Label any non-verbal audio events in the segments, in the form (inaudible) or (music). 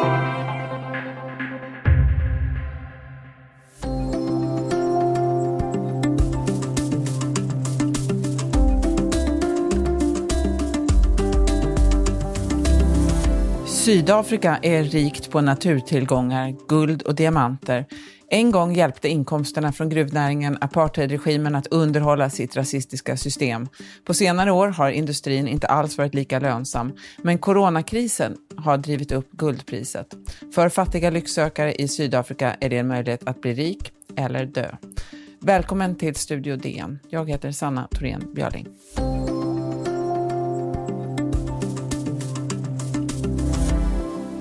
Thank you. Sydafrika är rikt på naturtillgångar, guld och diamanter. En gång hjälpte inkomsterna från gruvnäringen apartheidregimen att underhålla sitt rasistiska system. På senare år har industrin inte alls varit lika lönsam, men coronakrisen har drivit upp guldpriset. För fattiga lycksökare i Sydafrika är det en möjlighet att bli rik eller dö. Välkommen till Studio DN. Jag heter Sanna Thorén Björling.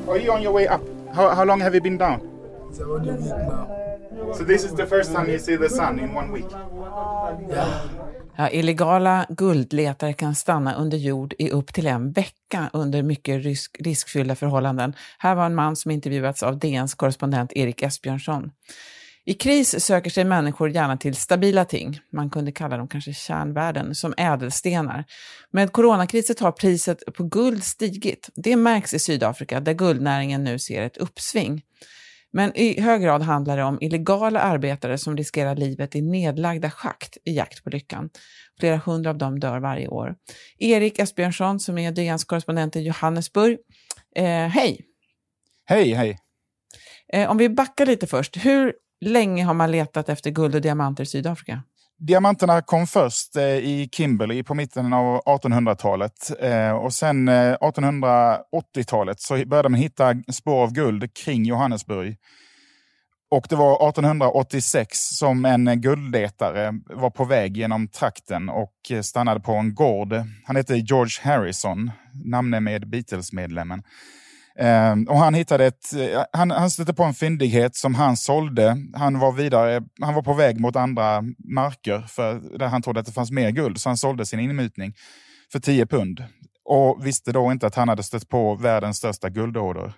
Are you on your way up? How, how long have you been down? It's about a week now. So this is the first time you see the sun in one week. Yeah. Ja, illegala guldletare kan stanna under jord i upp till en vecka under mycket risk, riskfyllda förhållanden. Här var en man som intervjuats av DNs korrespondent Erik Esbjörnsson. I kris söker sig människor gärna till stabila ting, man kunde kalla dem kanske kärnvärden, som ädelstenar. Med coronakrisen har priset på guld stigit. Det märks i Sydafrika, där guldnäringen nu ser ett uppsving. Men i hög grad handlar det om illegala arbetare som riskerar livet i nedlagda schakt i jakt på lyckan. Flera hundra av dem dör varje år. Erik Esbjörnsson, som är DNs korrespondent i Johannesburg. Eh, hej! Hej, hej. Eh, om vi backar lite först. Hur länge har man letat efter guld och diamanter i Sydafrika? Diamanterna kom först eh, i Kimberley på mitten av 1800-talet. Eh, och sen eh, 1880-talet så började man hitta spår av guld kring Johannesburg. Och det var 1886 som en guldletare var på väg genom trakten och stannade på en gård. Han hette George Harrison, namne med Beatles-medlemmen. Eh, och han hittade ett, eh, han, han stötte på en fyndighet som han sålde. Han var vidare, han var på väg mot andra marker för, där han trodde att det fanns mer guld, så han sålde sin inmutning för 10 pund. Och visste då inte att han hade stött på världens största guldorder.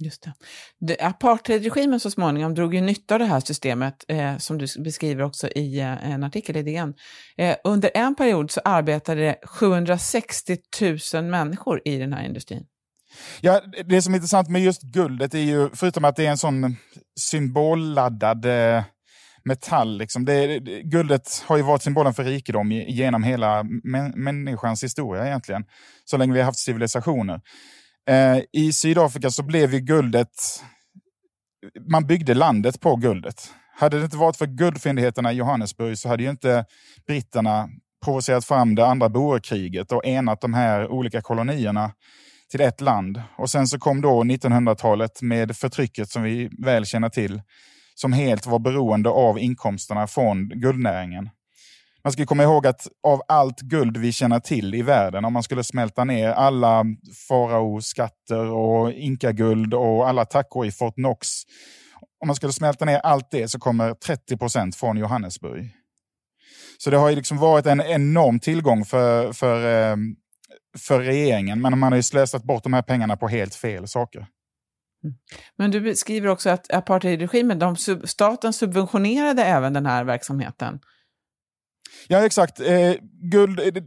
Just det. det apartheidregimen så småningom drog ju nytta av det här systemet, eh, som du beskriver också i eh, en artikel i DN. Eh, under en period så arbetade 760 000 människor i den här industrin. Ja, det som är intressant med just guldet är ju, förutom att det är en sån symbolladdad eh, metall, liksom, det, guldet har ju varit symbolen för rikedom genom hela människans historia egentligen, så länge vi har haft civilisationer. Eh, I Sydafrika så blev ju guldet, man byggde landet på guldet. Hade det inte varit för guldfyndigheterna i Johannesburg så hade ju inte britterna provocerat fram det andra boerkriget och enat de här olika kolonierna till ett land. Och sen så kom då 1900-talet med förtrycket som vi väl känner till, som helt var beroende av inkomsterna från guldnäringen. Man ska komma ihåg att av allt guld vi känner till i världen, om man skulle smälta ner alla faraoskatter och inkaguld och alla tackor i Fort Knox, om man skulle smälta ner allt det så kommer 30 procent från Johannesburg. Så det har ju liksom varit en enorm tillgång för, för, eh, för regeringen, men man har ju slösat bort de här pengarna på helt fel saker. Mm. Men du skriver också att apartheidregimen, de staten subventionerade även den här verksamheten. Ja, exakt. Eh, guld, eh,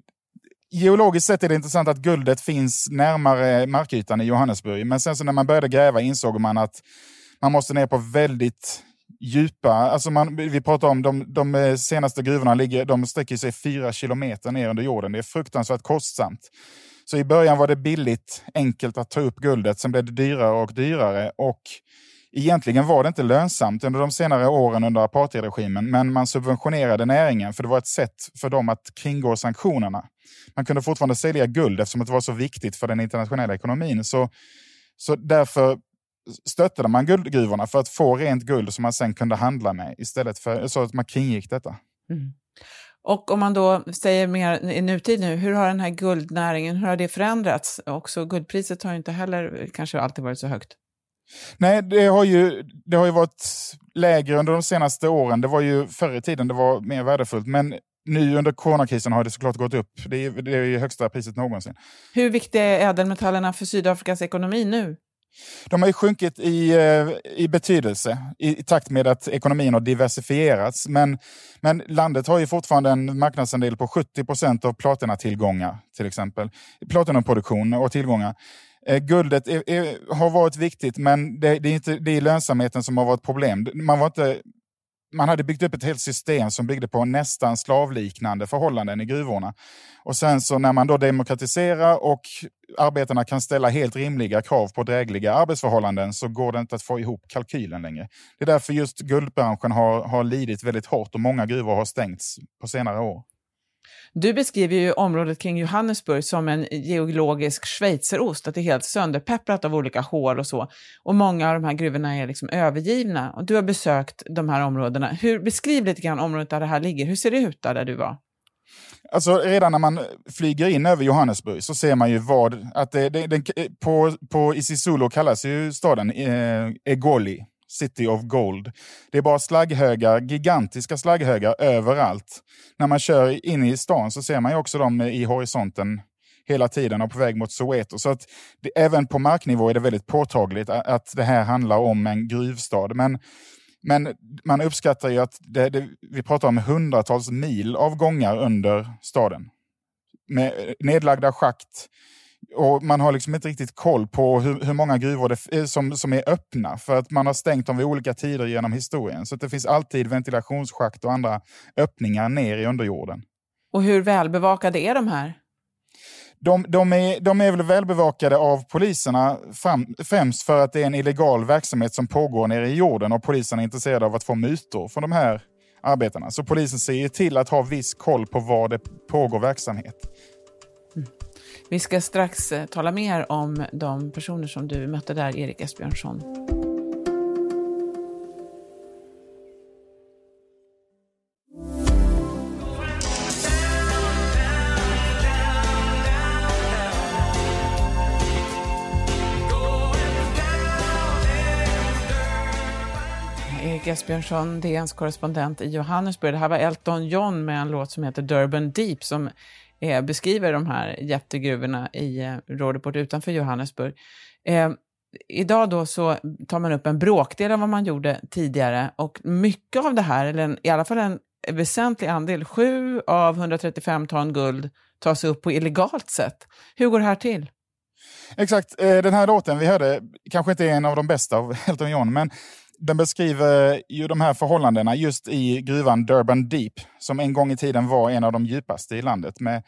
geologiskt sett är det intressant att guldet finns närmare markytan i Johannesburg. Men sen så när man började gräva insåg man att man måste ner på väldigt djupa, alltså man, vi pratar om de, de eh, senaste gruvorna ligger, de sträcker sig fyra kilometer ner under jorden. Det är fruktansvärt kostsamt. Så i början var det billigt, enkelt att ta upp guldet, sen blev det dyrare och dyrare. Och Egentligen var det inte lönsamt under de senare åren under apartheidregimen, men man subventionerade näringen för det var ett sätt för dem att kringgå sanktionerna. Man kunde fortfarande sälja guld eftersom det var så viktigt för den internationella ekonomin. Så, så därför stöttade man guldgruvorna för att få rent guld som man sen kunde handla med istället för så att man kringgick detta. Mm. Och om man då säger mer i nutid nu, hur har den här guldnäringen, hur har det förändrats? Också guldpriset har ju inte heller kanske alltid varit så högt. Nej, det har, ju, det har ju varit lägre under de senaste åren. Det var ju förr i tiden det var mer värdefullt. Men nu under coronakrisen har det såklart gått upp. Det är, det är ju högsta priset någonsin. Hur viktiga är ädelmetallerna för Sydafrikas ekonomi nu? De har ju sjunkit i, eh, i betydelse i, i, takt med att ekonomin har diversifierats. Men, men landet har ju fortfarande en marknadsandel på 70 procent av platinatillgångar, till exempel. Platinaproduktion och tillgångar. Eh, guldet är, är, har varit viktigt, men det, det, är inte det är lönsamheten som har varit problem. Man, var inte, man hade byggt upp ett helt system som byggde på nästan slavliknande förhållanden i gruvorna. Och sen så när man då demokratiserar och arbetarna kan ställa helt rimliga krav på drägliga arbetsförhållanden så går det inte att få ihop kalkylen längre. Det är därför just guldbranschen har, har lidit väldigt hårt och många gruvor har stängts på senare år. Du beskriver ju området kring Johannesburg som en geologisk schweizerost, att det är helt sönderpepprat av olika hål och så. Och många av de här gruvorna är liksom övergivna. Och du har besökt de här områdena. Hur, beskriv lite grann området där det här ligger. Hur ser det ut där, där du var? Alltså redan när man flyger in över Johannesburg så ser man ju vad, att det, det, det på, på Isisulo kallas ju staden eh, Egoli, City of Gold. Det är bara slagghögar, gigantiska slagghögar överallt. När man kör in i stan så ser man ju också dem i horisonten hela tiden och på väg mot Soweto. Så att det, även på marknivå är det väldigt påtagligt att det här handlar om en gruvstad. Men, men man uppskattar ju att det, det, vi pratar om hundratals mil av gångar under staden. Med eh, nedlagda schakt, och man har liksom inte riktigt koll på hur, hur många gruvor det är som, som är öppna för att man har stängt dem vid olika tider genom historien. Så det finns alltid ventilationsschakt och andra öppningar ner i underjorden. Och hur välbevakade är de här? De, de, är, de är väl välbevakade av poliserna fram, främst för att det är en illegal verksamhet som pågår nere i jorden och polisen är intresserade av att få mutor från de här arbetarna. Så polisen ser till att ha viss koll på var det pågår verksamhet. Mm. Vi ska strax eh, tala mer om de personer som du mötte där, Erik Esbjörnsson. Erik Esbjörnsson, DNs korrespondent i Johannesburg. Det här var Elton John med en låt som heter Durban Deep som eh, beskriver de här jättegruvorna i eh, Rådeport utanför Johannesburg. Eh, idag då så tar man upp en bråkdel av vad man gjorde tidigare och mycket av det här, eller en, i alla fall en väsentlig andel, 7 av 135 ton guld tas upp på illegalt sätt. Hur går det här till? Exakt, eh, den här låten vi hörde kanske inte är en av de bästa av Elton John, men den beskriver ju de här förhållandena just i gruvan Durban Deep, som en gång i tiden var en av de djupaste i landet. Med,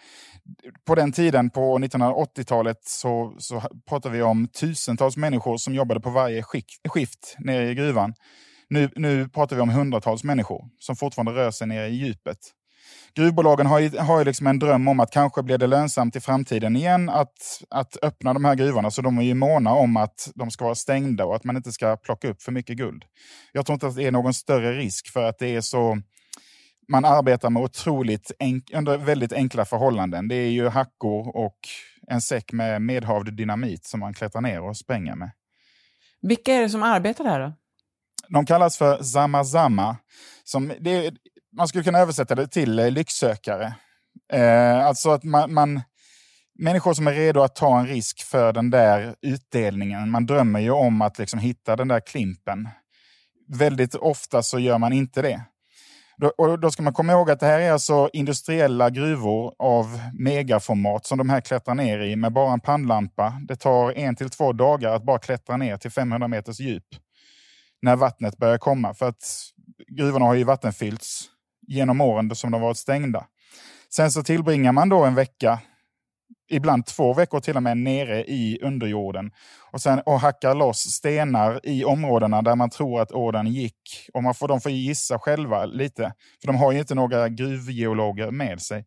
på den tiden, på 1980-talet, så, så pratar vi om tusentals människor som jobbade på varje skift, skift nere i gruvan. Nu, nu pratar vi om hundratals människor som fortfarande rör sig nere i djupet gruvbolagen har ju, har ju liksom en dröm om att kanske blir det lönsamt i framtiden igen att, att öppna de här gruvorna. Så de är ju måna om att de ska vara stängda och att man inte ska plocka upp för mycket guld. Jag tror inte att det är någon större risk för att det är så man arbetar med otroligt enk, under väldigt enkla förhållanden. Det är ju hackor och en säck med medhavd dynamit som man klättrar ner och spränger med. Vilka är det som arbetar där då? De kallas för Zamazama. Som, det, man skulle kunna översätta det till eh, lycksökare. Eh, alltså att man, man, människor som är redo att ta en risk för den där utdelningen. Man drömmer ju om att liksom hitta den där klimpen. Väldigt ofta så gör man inte det. Då, och då ska man komma ihåg att det här är alltså industriella gruvor av megaformat som de här klättrar ner i med bara en pannlampa. Det tar en till två dagar att bara klättra ner till 500 meters djup när vattnet börjar komma. För att gruvorna har ju vattenfyllts genom åren som de varit stängda. Sen så tillbringar man då en vecka, ibland två veckor till och med, nere i underjorden och, sen, och hackar loss stenar i områdena där man tror att orden gick. Och man får, de får gissa själva lite, för de har ju inte några gruvgeologer med sig.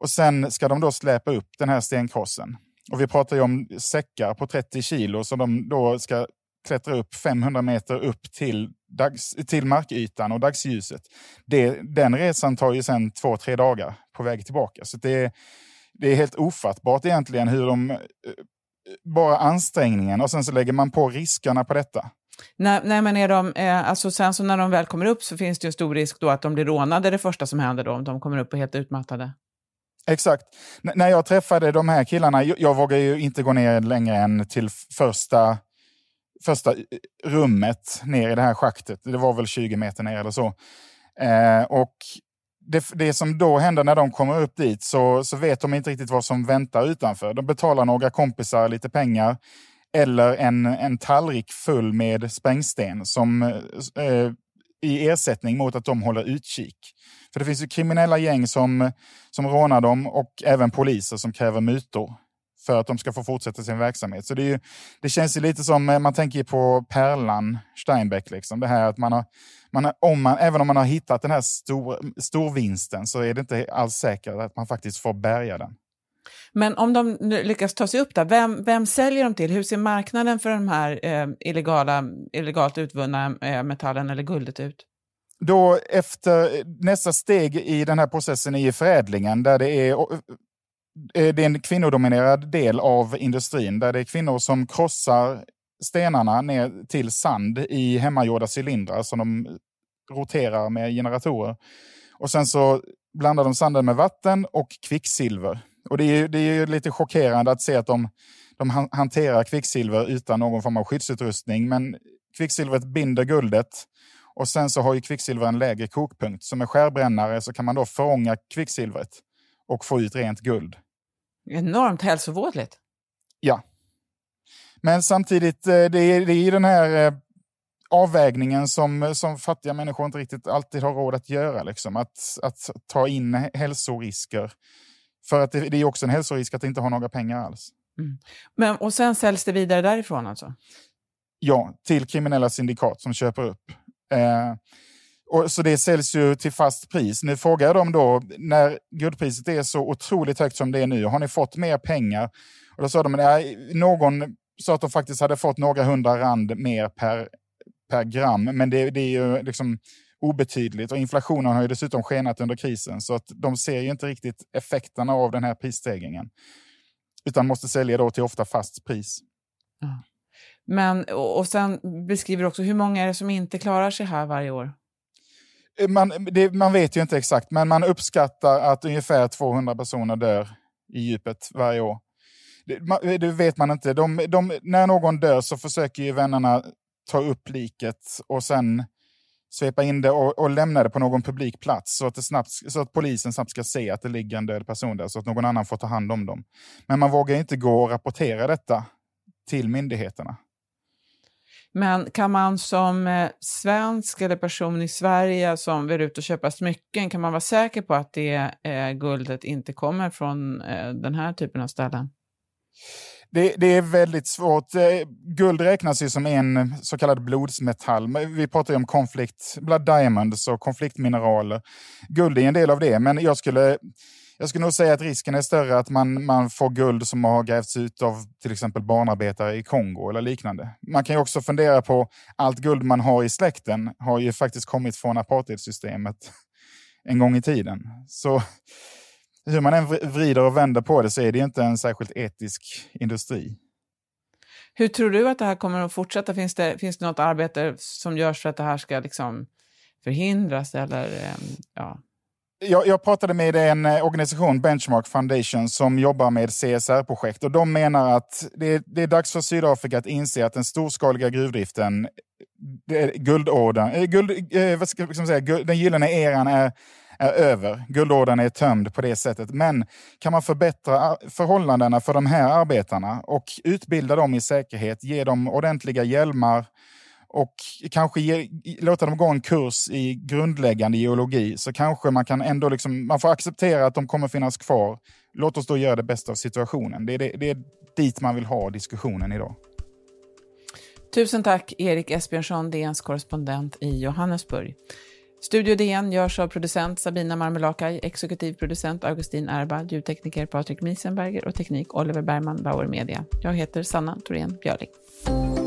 Och sen ska de då släpa upp den här stenkrossen. Och vi pratar ju om säckar på 30 kilo som de då ska klättra upp 500 meter upp till, dags, till markytan och dagsljuset. Det, den resan tar ju sen två, tre dagar på väg tillbaka. Så det, det är helt ofattbart egentligen hur de... Eh, bara ansträngningen och sen så lägger man på riskerna på detta. Nej, nej, men är de, eh, alltså sen så när de väl kommer upp så finns det ju stor risk då att de blir rånade det första som händer då, om de kommer upp och helt utmattade. Exakt. N när jag träffade de här killarna, jag, jag vågar ju inte gå ner längre än till första första eh, rummet ner i det här schaktet. Det var väl 20 meter ner eller så. Eh, och det, det som då händer när de kommer upp dit så, så vet de inte riktigt vad som väntar utanför. De betalar några kompisar lite pengar eller en, en tallrik full med sprängsten som, eh, eh i ersättning mot att de håller utkik. För det finns ju kriminella gäng som, som rånar dem och även poliser som kräver mutor för att de ska få fortsätta sin verksamhet. Så det, ju, det känns ju lite som, eh, man tänker på Pärlan Steinbeck, liksom. det här att man har, man har, om man, även om man har hittat den här stor, storvinsten så är det inte alls säkert att man faktiskt får bärga den. Men om de lyckas ta sig upp där, vem, vem säljer de till? Hur ser marknaden för de här eh, illegala, illegalt utvunna eh, metallen eller guldet ut? Då efter nästa steg i den här processen är förädlingen där det är Eh, det är en kvinnodominerad del av industrin där det är kvinnor som krossar stenarna ner till sand i hemmagjorda cylindrar som de roterar med generatorer. Och sen så blandar de sanden med vatten och kvicksilver. Och det är, det är lite chockerande att se att de, de hanterar kvicksilver utan någon form av skyddsutrustning. Men kvicksilvret binder guldet och sen så har ju kvicksilver en lägre kokpunkt. Så med skärbrännare så kan man då förånga kvicksilvret och få ut rent guld. Enormt hälsovådligt. Ja. Men samtidigt, eh, det är, det är den här eh, avvägningen som, som fattiga människor inte riktigt alltid har råd att göra. Liksom. Att, att ta in hälsorisker. För att det, det är också en hälsorisk att inte ha några pengar alls. Mm. Men, och sen säljs det vidare därifrån alltså? Ja, till kriminella syndikat som köper upp. Eh, och, så det säljs ju till fast pris. Nu frågar jag dem då, när guldpriset är så otroligt högt som det är nu, har ni fått mer pengar? Och då sa de, nej, någon sa att de faktiskt hade fått några hundra rand mer per, per gram, men det, det är ju liksom obetydligt. Och inflationen har ju dessutom skenat under krisen, så att de ser ju inte riktigt effekterna av den här prisstegringen. Utan måste sälja då till ofta fast pris. Men, och sen beskriver också, hur många är det som inte klarar sig här varje år? Man, det, man vet ju inte exakt, men man uppskattar att ungefär 200 personer dör i djupet varje år. Det, det vet man inte. De, de, när någon dör så försöker ju vännerna ta upp liket och sen svepa in det och, och lämna det på någon publik plats så att, det snabbt, så att polisen snabbt ska se att det ligger en död person där så att någon annan får ta hand om dem. Men man vågar inte gå och rapportera detta till myndigheterna. Men kan man som eh, svensk eller person i Sverige som vill ut och köpa smycken, kan man vara säker på att det eh, guldet inte kommer från eh, den här typen av ställen? Det, det, är väldigt svårt. Eh, guld räknas ju som en så kallad blodsmetall. Vi pratar ju om konflikt, blood diamonds och konfliktmineraler. Guld är en del av det, men jag skulle jag skulle nog säga att risken är större att man, man får guld som har grävts ut av till exempel barnarbetare i Kongo eller liknande. Man kan ju också fundera på allt guld man har i släkten har ju faktiskt kommit från apartheidsystemet (laughs) en gång i tiden. Så (laughs) hur man än vrider och vänder på det så är det inte en särskilt etisk industri. Hur tror du att det här kommer att fortsätta? Finns det, finns det något arbete som görs för att det här ska liksom förhindras? Eller, eh, ja? Jag, jag, pratade med en eh, organisation, Benchmark Foundation, som jobbar med CSR-projekt. och De menar att det är, det är dags för Sydafrika att inse att den storskaliga gruvdriften, eh, guld, eh, vad ska man säga, guld, den gyllene eran är, är över. Guldorden är tömd på det sättet. Men kan man förbättra förhållandena för de här arbetarna och utbilda dem i säkerhet, ge dem ordentliga hjälmar, och kanske ge, låta dem gå en kurs i grundläggande geologi så kanske man kan ändå liksom, man får acceptera att de kommer finnas kvar. Låt oss då göra det bästa av situationen. Det är, det, det är dit man vill ha diskussionen idag. Tusen tack Erik Esbjörnsson, DNs korrespondent i Johannesburg. Studio DN görs av producent Sabina Marmelakai, exekutiv producent Augustin Erba, ljudtekniker Patrik Miesenberger och teknik Oliver Bergman, Bauer Media. Jag heter Sanna Thorén Björling.